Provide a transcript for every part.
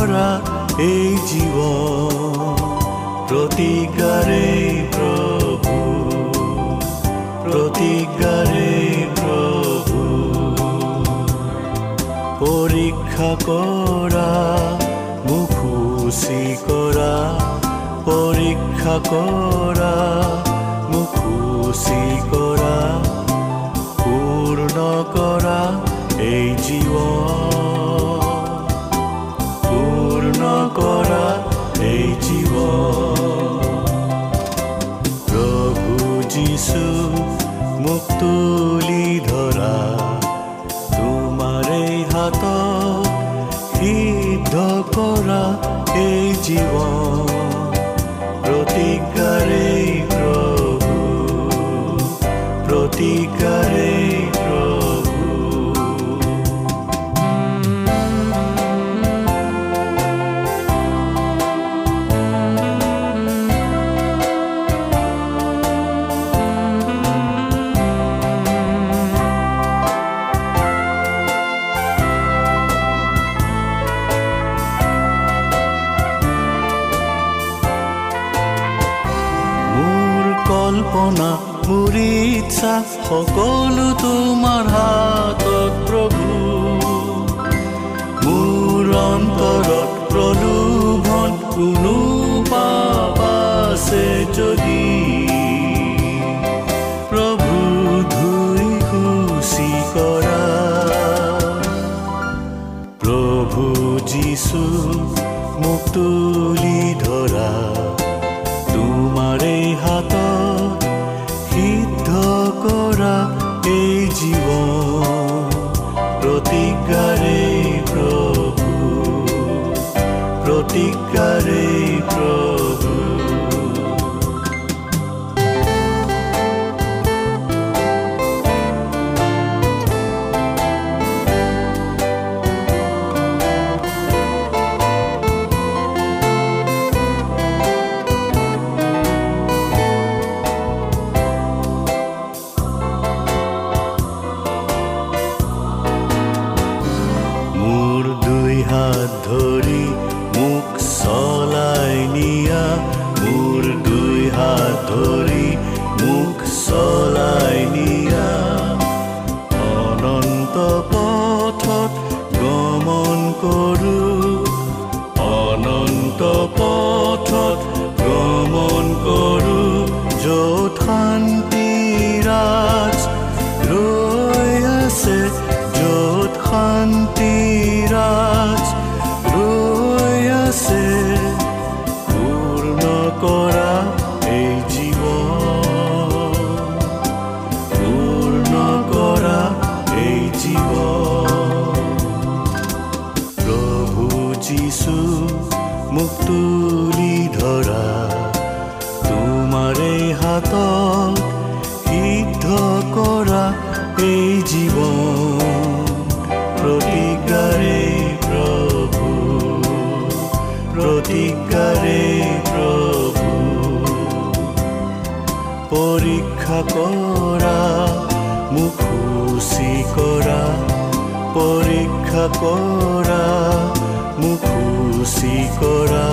কৰা এই জীৱ প্ৰতিকাৰে প্ৰভু প্ৰতিকাৰে প্ৰভু পৰীক্ষা কৰা মোক শুচি কৰা পৰীক্ষা কৰা মোক শুচি কৰা পূৰ্ণ কৰা সিদ্ধ কৰা এই জীৱন মোক তুলি ধৰা। তোমাৰে হাত কৰা মোক খুচি কৰা পৰীক্ষা কৰা মোক খুচি কৰা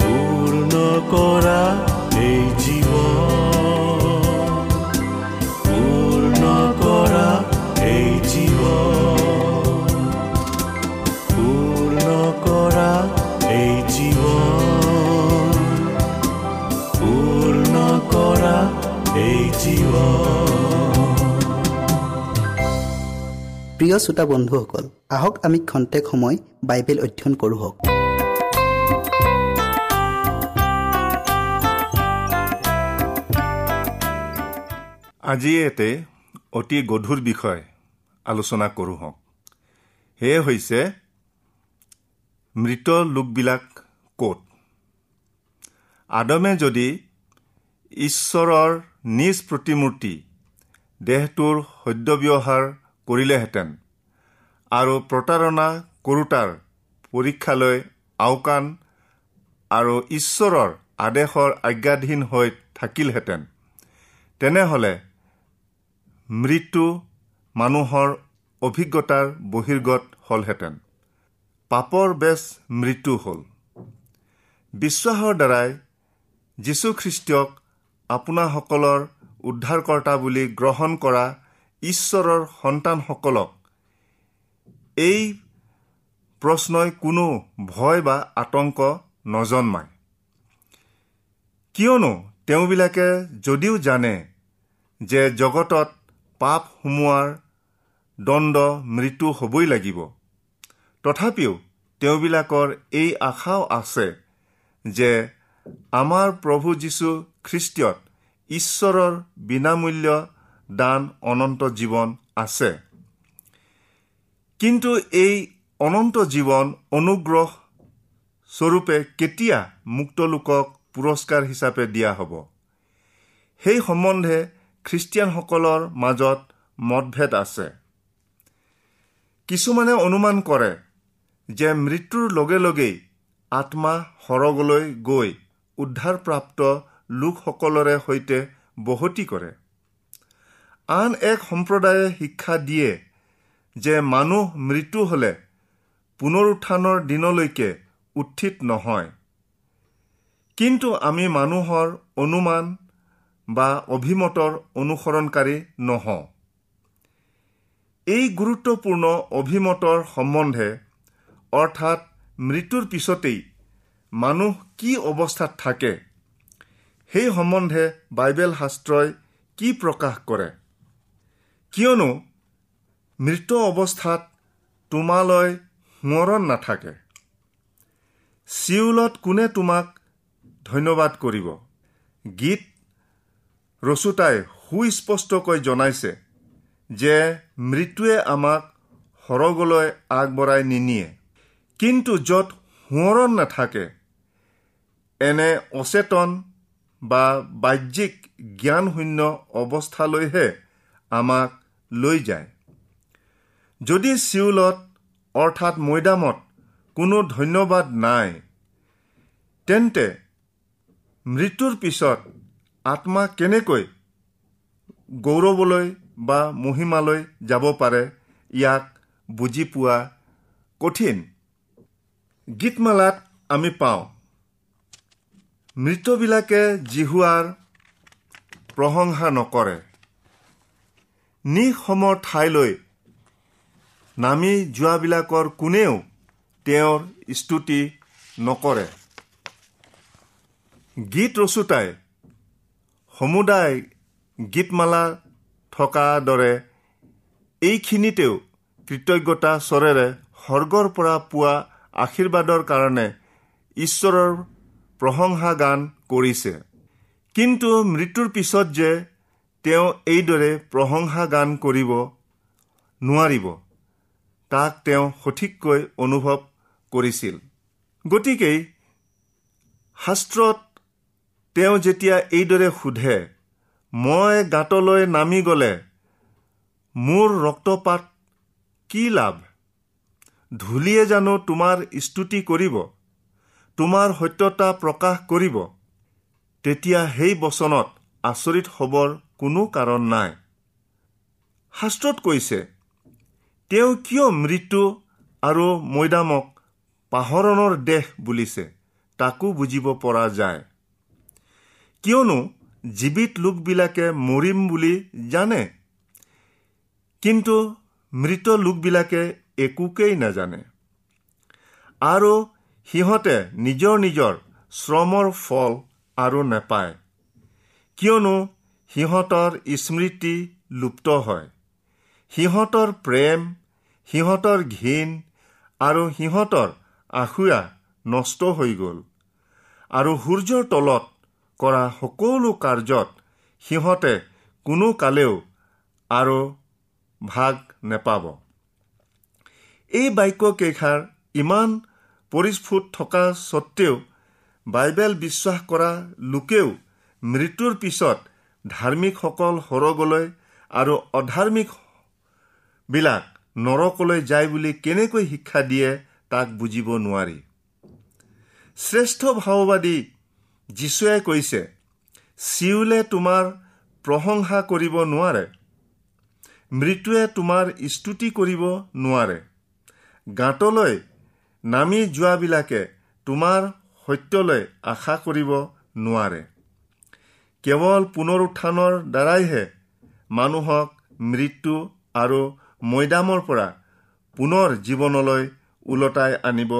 পূৰ্ণ কৰা এই প্ৰিয় শ্ৰোতা বন্ধুসকল আহক আমি খন্তেক সময় বাইবেল অধ্যয়ন কৰোঁ আজি এতে অতি গধুৰ বিষয় আলোচনা কৰোঁ হওক। সেয়ে হৈছে মৃত লোকবিলাক ক'ত? আদমে যদি ঈশ্বৰৰ নিজ প্ৰতিমূৰ্তি দেহটোৰ সদ্যব্যৱহাৰ কৰিলেহেঁতেন আৰু প্ৰতাৰণা কৰোতাৰ পৰীক্ষালৈ আওকাণ আৰু ঈশ্বৰৰ আদেশৰ আজ্ঞাধীন হৈ থাকিলহেঁতেন। তেনেহ'লে মৃত্যু মানুহৰ অভিজ্ঞতাৰ বহিৰ্গত হ'লহেঁতেন। পাপৰ বেচ মৃত্যু হ'ল। বিশ্বাসৰ দ্বাৰাই যীশুখ্ৰীষ্টক আপোনাসকলৰ উদ্ধাৰকৰ্তা বুলি গ্ৰহণ কৰা ঈশ্বৰৰ সন্তানসকলক এই প্ৰশ্নই কোনো ভয় বা আতংক নজন্মায়। কিয়নো তেওঁবিলাকে যদিও জানে যে জগতত পাপ সোমোৱাৰ দণ্ড মৃত্যু হ'বই লাগিব তথাপিও তেওঁবিলাকৰ এই আশাও আছে যে আমাৰ প্ৰভু যীশু খ্ৰীষ্টীয়ত ঈশ্বৰৰ বিনামূল্য দান অনন্ত জীৱন আছে। কিন্তু এই অনন্ত জীৱন অনুগ্ৰহ স্বৰূপে কেতিয়া মুক্ত লোকক পুৰস্কাৰ হিচাপে দিয়া হ'ব? সেই সম্বন্ধে খ্ৰীষ্টিয়ানসকলৰ মাজত মতভেদ আছে। কিছুমানে অনুমান কৰে যে মৃত্যুৰ লগে লগেই আত্মা সৰগলৈ গৈ উদ্ধাৰপ্ৰাপ্ত লোকসকলৰে সৈতে বসতি কৰে। আন এক সম্প্ৰদায়ে শিক্ষা দিয়ে যে মানুহ মৃত্যু হ'লে পুনৰুত্থানৰ দিনলৈকে উত্থিত নহয়। কিন্তু আমি মানুহৰ অনুমান বা অভিমতৰ অনুসৰণকাৰী নহওঁ। এই গুৰুত্বপূৰ্ণ অভিমতৰ সম্বন্ধে অৰ্থাৎ মৃত্যুৰ পিছতেই মানুহ কি অৱস্থাত থাকে সেই সম্বন্ধে বাইবেল শাস্ত্ৰই কি প্ৰকাশ কৰে? কিয়নো মৃত অৱস্থাত তোমালৈ সোঁৱৰণ নাথাকে। চিউলত কোনে তোমাক ধন্যবাদ কৰিব? গীত ৰচোতাই সুস্পষ্টকৈ জনাইছে যে মৃত্যুৱে আমাক সৰগলৈ আগবঢ়াই নিনিয়ে। কিন্তু য'ত সোঁৱৰণ নাথাকে এনে অচেতন বা বাহ্যিক জ্ঞানশূন্য অৱস্থালৈহে আমাক লৈ যায়। যদি চিউলত অৰ্থাৎ মৈদামত কোনো ধন্যবাদ নাই তেন্তে মৃত্যুৰ পিছত আত্মা কেনেকৈ গৌৰৱলৈ বা মহিমালৈ যাব পাৰে ইয়াক বুজি পোৱা কঠিন। গীতমালাত আমি পাওঁ মৃতবিলাকে জিহুৱাৰ প্ৰশংসা নকৰে। নিসমৰ ঠাইলৈ নামি যোৱাবিলাকৰ কোনেও তেওঁৰ স্তুতি নকৰে। গীত ৰচোতাই সমুদায় গীতমালা থকা দৰে এইখিনিতেও কৃতজ্ঞতা স্বৰেৰে স্বৰ্গৰ পৰা পোৱা আশীৰ্বাদৰ কাৰণে ঈশ্বৰৰ প্ৰশংসা গান কৰিছে। কিন্তু মৃত্যুৰ পিছত যে তেওঁ এইদৰে প্ৰশংসা গান কৰিব নোৱাৰিব তাক তেওঁ সঠিককৈ অনুভৱ কৰিছিল। গতিকে শাস্ত্ৰত তেওঁ যেতিয়া এইদৰে সোধে মই গাঁতলৈ নামি গ'লে মোৰ ৰক্তপাত কি লাভ? ধূলিয়ে জানো তোমাৰ স্তুতি কৰিব তোমাৰ সত্যতা প্ৰকাশ কৰিব। তেতিয়া সেই বচনত আচৰিত হ'বৰ কোনো কাৰণ নাই। শাস্ত্ৰত কৈছে তেওঁ কিয় মৃত্যু আৰু মৈদামক পাহৰণৰ দেশ বুলিছে তাকো বুজিব পৰা যায়। কিয়নো জীৱিত লোকবিলাকে মৰিম বুলি জানে। কিন্তু মৃত লোকবিলাকে একোকেই নাজানে। আৰু সিহঁতে নিজৰ নিজৰ শ্ৰমৰ ফল আৰু নেপায়। কিয়নো সিহঁতৰ স্মৃতি লুপ্ত হয়। সিহঁতৰ প্ৰেম সিহঁতৰ ঘীন আৰু সিহঁতৰ আঁসুৰা নষ্ট হৈ গ'ল। আৰু সূৰ্যৰ তলত কৰা সকলো কাৰ্যত সিহঁতে কোনো কালেও আৰু ভাগ নেপাব। এই বাক্যকেইষাৰ ইমান পৰিস্ফুট থকা স্বত্তেও বাইবেল বিশ্বাস কৰা লোকেও মৃত্যুৰ পিছত ধাৰ্মিকসকল সৰগলৈ আৰু অধাৰ্মিকবিলাক নৰকলৈ যায় বুলি কেনেকৈ শিক্ষা দিয়ে তাক বুজিব নোৱাৰি। শ্ৰেষ্ঠ ভাওবাদী যীশুৱে কৈছে চিউলে তোমাৰ প্ৰশংসা কৰিব নোৱাৰে। মৃত্যুৱে তোমাৰ স্তুতি কৰিব নোৱাৰে। গাঁতলৈ নামি যোৱাবিলাকে তোমাৰ সত্যলৈ আশা কৰিব নোৱাৰে। কেৱল পুনৰুত্থানৰ দ্বাৰাইহে মানুহক মৃত্যু আৰু মৈদামৰ পৰা পুনৰ জীৱনলৈ ওলটাই আনিব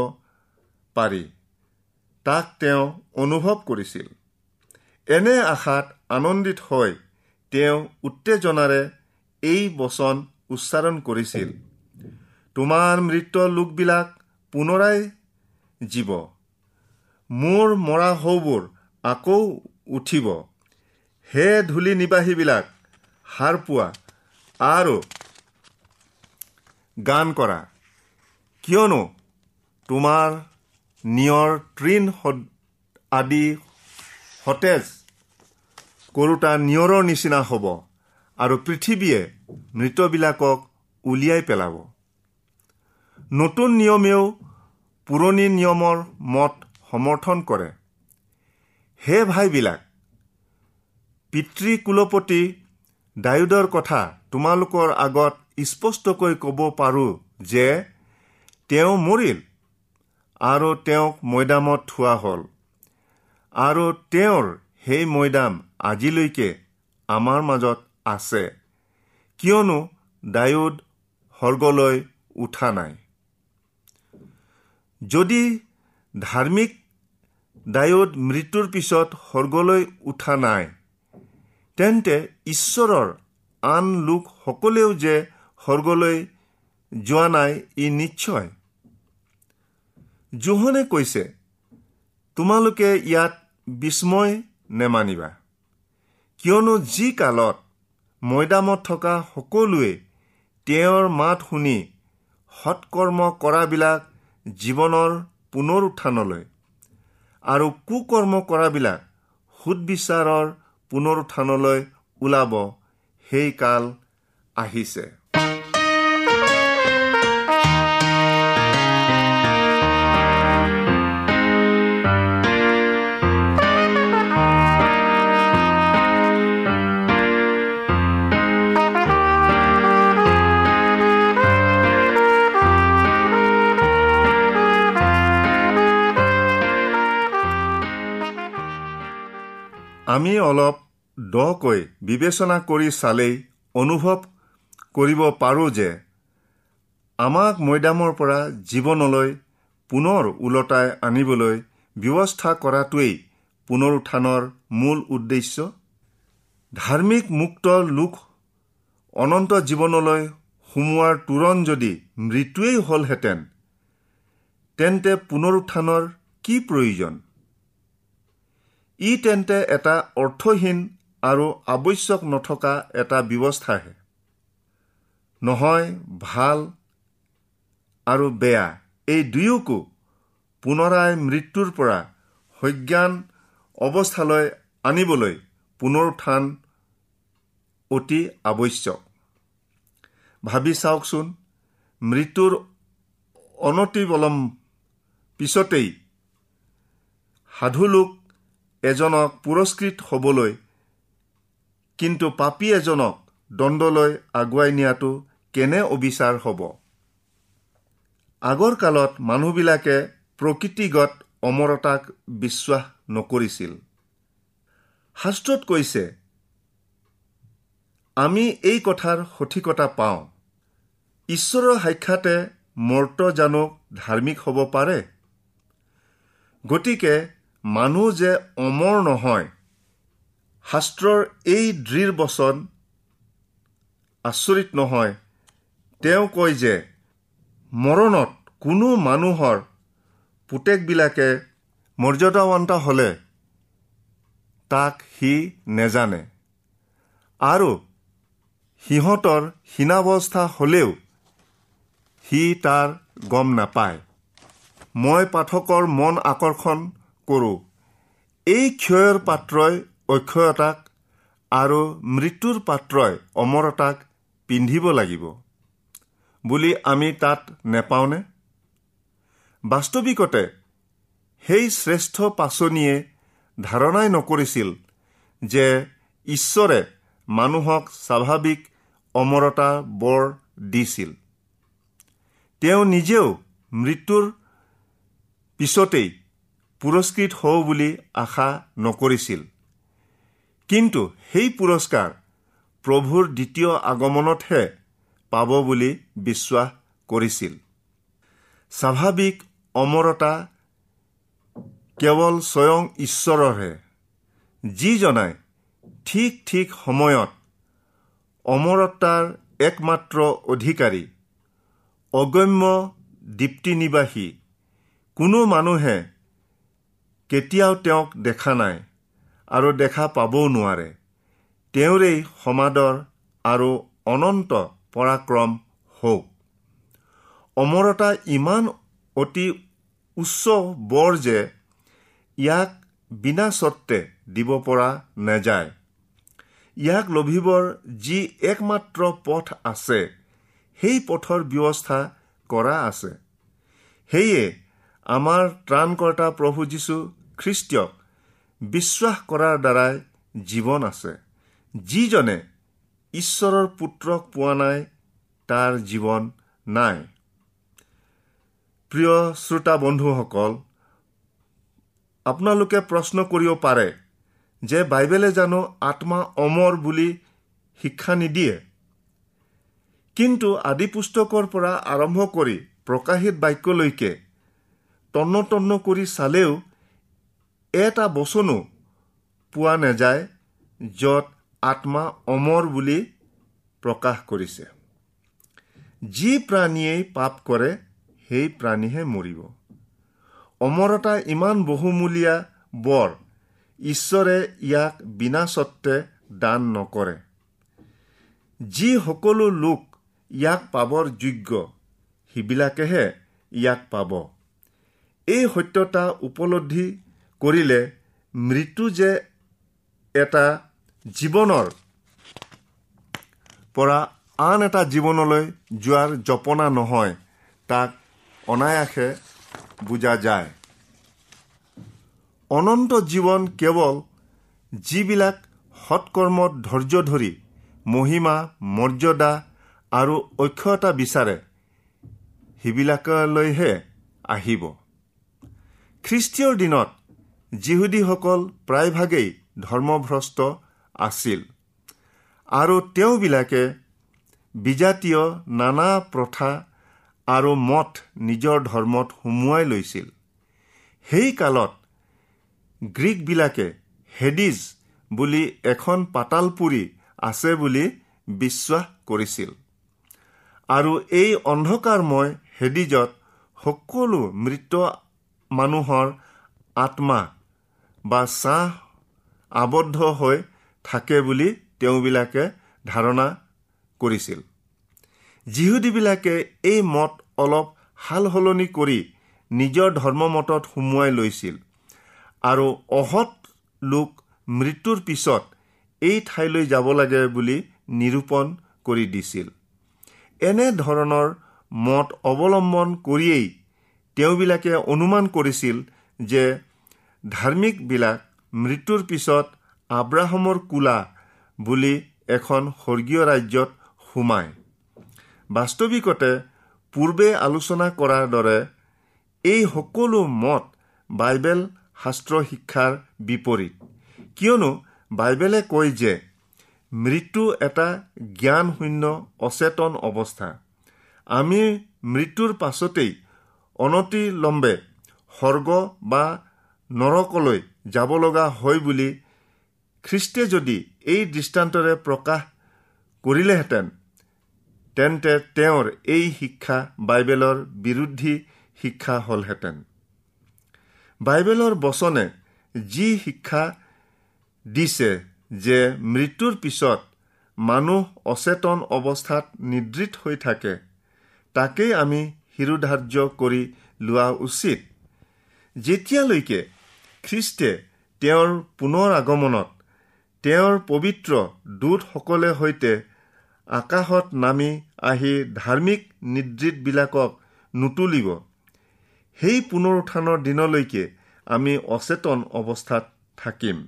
পাৰি। তাক তেওঁ অনুভৱ কৰিছিল। এনে আশাত আনন্দিত হৈ তেওঁ উত্তেজনাৰে এই বচন উচ্চাৰণ কৰিছিল। তোমাৰ মৃত লোকবিলাক পুনৰাই জীৱ। মোৰ মৰা হৌবোৰ আকৌ উঠিব। হে ধূলি নিবাসীবিলাক সাৰ পোৱা আৰু গান কৰা। কিয়নো তোমাৰ নিয়ৰ তৃণ আদি সতেজ কৰোতা নিয়ৰৰ নিচিনা হ'ব আৰু পৃথিৱীয়ে মৃতবিলাকক উলিয়াই পেলাব। নতুন নিয়মেও পুৰণি নিয়মৰ মত সমৰ্থন কৰে। হে ভাইবিলাক পিতৃ কুলপতি ডায়ুদৰ কথা তোমালোকৰ আগত স্পষ্টকৈ ক'ব পাৰোঁ যে তেওঁ মৰিল আৰু তেওঁক মৈদামত থোৱা হ'ল। আৰু তেওঁৰ সেই মৈদাম আজিলৈকে আমাৰ মাজত আছে। কিয়নো ডায়ুদ সৰ্গলৈ উঠা নাই। যদি ধাৰ্মিক ডায়ুদ মৃত্যুৰ পিছত সৰ্গলৈ উঠা নাই তেন্তে ঈশ্বৰৰ আন লোকসকলেও যে সৰ্গলৈ যোৱা নাই ই নিশ্চয়। জোহনে কৈছে তোমালোকে ইয়াত বিস্ময় নেমানিবা। কিয়নো যি কালত মৈদামত থকা সকলোৱে তেওঁৰ মাত শুনি সৎকৰ্ম কৰাবিলাক জীৱনৰ পুনৰ উত্থানলৈ আৰু কুকৰ্ম কৰাবিলাক সুদবিচাৰৰ পুনৰ উত্থানলৈ ওলাব সেই কাল আহিছে। আমি অলপ দকৈ বিবেচনা কৰি চালেই অনুভৱ কৰিব পাৰোঁ যে আমাক মৈদামৰ পৰা জীৱনলৈ পুনৰ ওলটাই আনিবলৈ ব্যৱস্থা কৰাটোৱেই পুনৰুত্থানৰ মূল উদ্দেশ্য। ধাৰ্মিক মুক্ত লোক অনন্ত জীৱনলৈ সোমোৱাৰ তোৰণ যদি মৃত্যুৱেই হ'লহেঁতেন তেন্তে পুনৰুত্থানৰ কি প্ৰয়োজন? ই তেন্তে এটা অৰ্থহীন আৰু আৱশ্যক নথকা এটা ব্যৱস্থাহে। নহয় ভাল আৰু বেয়া এই দুয়োকো পুনৰাই মৃত্যুৰ পৰা সজ্ঞান অৱস্থালৈ আনিবলৈ পুনৰুত্থান অতি আৱশ্যক। ভাবি চাওকচোন মৃত্যুৰ অনতিবলম পিছতেই সাধু লোক এজনক পুৰস্কৃত হ'বলৈ কিন্তু পাপী এজনক দণ্ডলৈ আগুৱাই নিয়াটো কেনে অবিচাৰ হ'ব? আগৰ কালত মানুহবিলাকে প্ৰকৃতিগত অমৰতাক বিশ্বাস নকৰিছিল। শাস্ত্ৰত কৈছে আমি এই কথাৰ সঠিকতা পাওঁ। ঈশ্বৰৰ সাক্ষাতে মৰ্ত জানো ধাৰ্মিক হ'ব পাৰে। গতিকে মানুহ যে অমৰ নহয় শাস্ত্ৰৰ এই দৃঢ় বচন আচৰিত নহয়। তেওঁ কয় যে মৰণত কোনো মানুহৰ পুতেকবিলাকে মৰ্যাদাৱন্ত হ'লে তাক সি নেজানে। আৰু সিহঁতৰ হীনাৱস্থা হ'লেও সি তাৰ গম নাপায়। মই পাঠকৰ মন আকৰ্ষণ কৰোঁ। এই ক্ষয়ৰ পাত্ৰই অক্ষয়তাক আৰু মৃত্যুৰ পাত্ৰই অমৰতাক পিন্ধিব লাগিব বুলি আমি তাত নেপাওঁনে? বাস্তৱিকতে সেই শ্ৰেষ্ঠ পাচনিয়ে ধাৰণাই নকৰিছিল যে ঈশ্বৰে মানুহক স্বাভাৱিক অমৰতা বৰ দিছিল। তেওঁ নিজেও মৃত্যুৰ পিছতেই পুৰস্কৃত হওঁ বুলি আশা নকৰিছিল। কিন্তু সেই পুৰস্কাৰ প্ৰভুৰ দ্বিতীয় আগমনতহে পাব বুলি বিশ্বাস কৰিছিল। স্বাভাৱিক অমৰতা কেৱল স্বয়ং ঈশ্বৰৰহে যিজনাই ঠিক ঠিক সময়ত অমৰতাৰ একমাত্ৰ অধিকাৰী অগম্য দীপ্তি নিবাসী কোনো মানুহে কেতিয়াও তেওঁক দেখা নাই আৰু দেখা পাবও নোৱাৰে। তেওঁৰেই সমাদৰ আৰু অনন্ত পৰাক্ৰম হওক। অমৰতা ইমান অতি উচ্চ বৰ যে ইয়াক বিনা স্বত্বে দিব পৰা নাযায়। ইয়াক লভিবৰ যি একমাত্ৰ পথ আছে সেই পথৰ ব্যৱস্থা কৰা আছে। সেয়ে আমাৰ ত্ৰাণকৰ্তা প্ৰভু যীশু খ্ৰীষ্টীয়ক বিশ্বাস কৰাৰ দ্বাৰাই জীৱন আছে। যিজনে ঈশ্বৰৰ পুত্ৰক পোৱা নাই তাৰ জীৱন নাই। প্ৰিয় শ্ৰোতা বন্ধুসকল আপোনালোকে প্ৰশ্ন কৰিব পাৰে যে বাইবেলে জানো আত্মা অমৰ বুলি শিক্ষা নিদিয়ে। কিন্তু আদি পুস্তকৰ পৰা আৰম্ভ কৰি প্ৰকাশিত বাক্যলৈকে তন্ন তন্ন কৰি চালেও এটা বচনো পোৱা নাযায় য'ত আত্মা অমৰ বুলি প্ৰকাশ কৰিছে। যি প্ৰাণীয়েই পাপ কৰে সেই প্ৰাণীহে মৰিব। অমৰতা ইমান বহুমূলীয়া বৰ ঈশ্বৰে ইয়াক বিনা স্বত্বে দান নকৰে। যি সকলো লোক ইয়াক পাবৰ যোগ্য সিবিলাকেহে ইয়াক পাব। এই সত্যতা উপলব্ধি কৰিলে মৃত্যু যে এটা জীৱনৰ পৰা আন এটা জীৱনলৈ যোৱাৰ জপনা নহয় তাক অনায়াসে বুজা যায়। অনন্ত জীৱন কেৱল যিবিলাক সৎকৰ্মত ধৈৰ্য ধৰি মহিমা মৰ্যাদা আৰু অক্ষয়তা বিচাৰে সেইবিলাকলৈহে আহিব। খ্ৰীষ্টীয়ৰ দিনত যিহুদীসকল প্ৰায়ভাগেই ধৰ্মভ্ৰষ্ট আছিল। আৰু তেওঁবিলাকে বিজাতীয় নানা প্ৰথা আৰু মঠ নিজৰ ধৰ্মত সুমুৱাই লৈছিল। সেই কালত গ্ৰীকবিলাকে হেডিজ বুলি এখন পাতালপুৰি আছে বুলি বিশ্বাস কৰিছিল। আৰু এই অন্ধকাৰময় হেডিজত সকলো মৃত মানুহৰ আত্মা বা ছাঁ আবদ্ধ হৈ থাকে বুলি তেওঁবিলাকে ধাৰণা কৰিছিল। যিহুদীবিলাকে এই মত অলপ সাল সলনি কৰি নিজৰ ধৰ্মমতত সুমুৱাই লৈছিল আৰু অহৎ লোক মৃত্যুৰ পিছত এই ঠাইলৈ যাব লাগে বুলি নিৰূপণ কৰি দিছিল। এনে ধৰণৰ মত অৱলম্বন কৰিয়েই তেওঁবিলাকে অনুমান কৰিছিল যে ধাৰ্মিকবিলাক মৃত্যুৰ পিছত আব্ৰাহামৰ কোলা বুলি এখন স্বৰ্গীয় ৰাজ্যত সোমায়। বাস্তৱিকতে পূৰ্বে আলোচনা কৰাৰ দৰে এই সকলো মত বাইবেল শাস্ত্ৰ শিক্ষাৰ বিপৰীত। কিয়নো বাইবেলে কয় যে মৃত্যু এটা জ্ঞানশূন্য অচেতন অৱস্থা। আমি মৃত্যুৰ পাছতেই অনতিলম্বে স্বৰ্গ বা নৰকলৈ যাব লগা হয় বুলি খ্ৰীষ্টে যদি এই দৃষ্টান্তৰে প্ৰকাশ কৰিলেহেঁতেন তেন্তে তেওঁৰ এই শিক্ষা বাইবেলৰ বিৰোধী শিক্ষা হ'লহেঁতেন। বাইবেলৰ বচনে যি শিক্ষা দিছে যে মৃত্যুৰ পিছত মানুহ অচেতন অৱস্থাত নিদ্ৰিত হৈ থাকে তাকেই আমি শিৰোধাৰ্য কৰি লোৱা উচিত। যেতিয়ালৈকে খ্ৰীষ্টে তেওঁৰ পুনৰ আগমনত তেওঁৰ পবিত্ৰ দূতসকলে সৈতে আকাশত নামি আহি ধাৰ্মিক নিদ্ৰিতবিলাকক নুতুলিব। সেই পুনৰ উত্থানৰ দিনলৈকে আমি অচেতন অৱস্থাত থাকিম।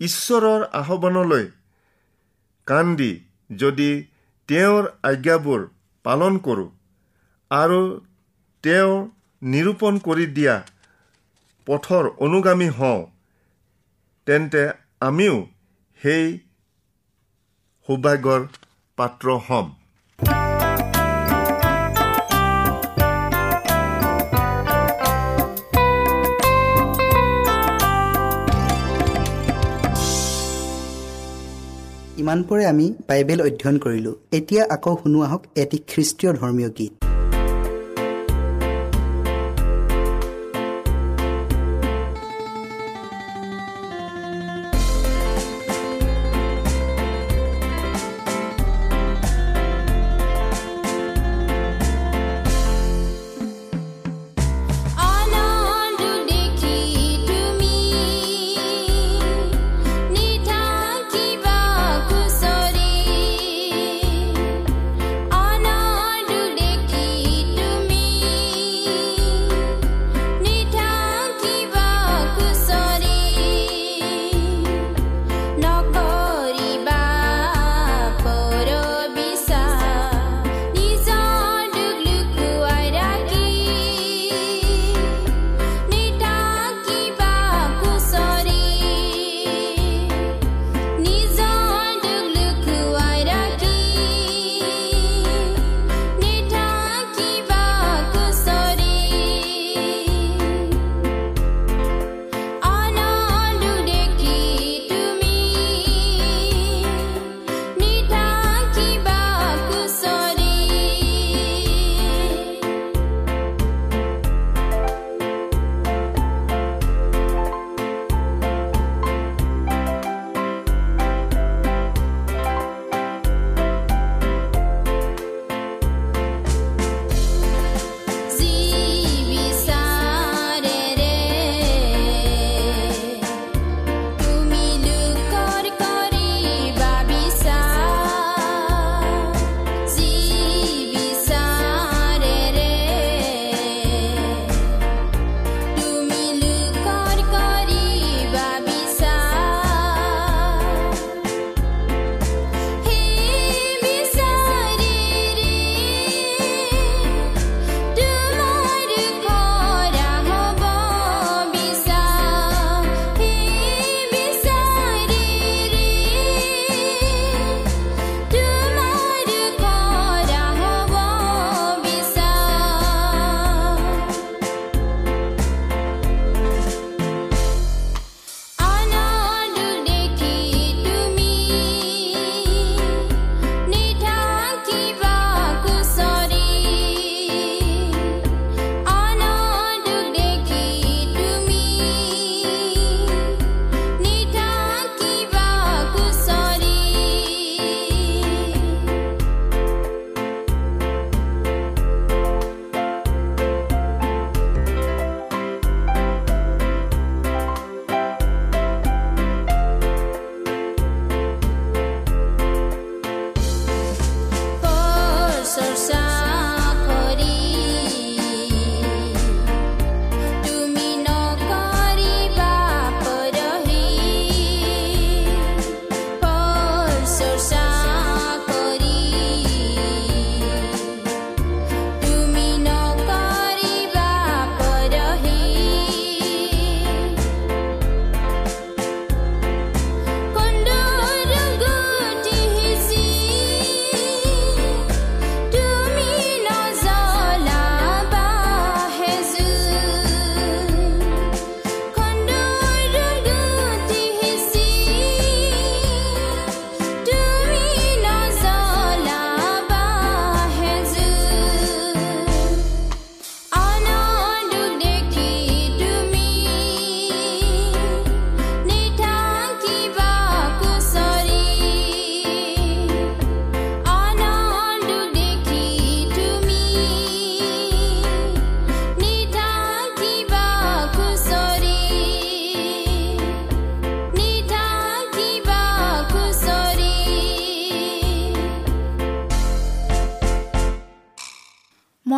ঈশ্বৰৰ আহ্বানলৈ কাণ দি যদি তেওঁৰ আজ্ঞাবোৰ পালন কৰোঁ আৰু তেওঁ নিৰূপণ কৰি দিয়া পথৰ অনুগামী হওঁ তেন্তে আমিও সেই সৌভাগ্যৰ পাত্ৰ হ'ম। ইমানপৰে আমি বাইবেল অধ্যয়ন কৰিলোঁ। এতিয়া আকৌ শুনো আহক এটি খ্ৰীষ্টীয় ধৰ্মীয় গীত।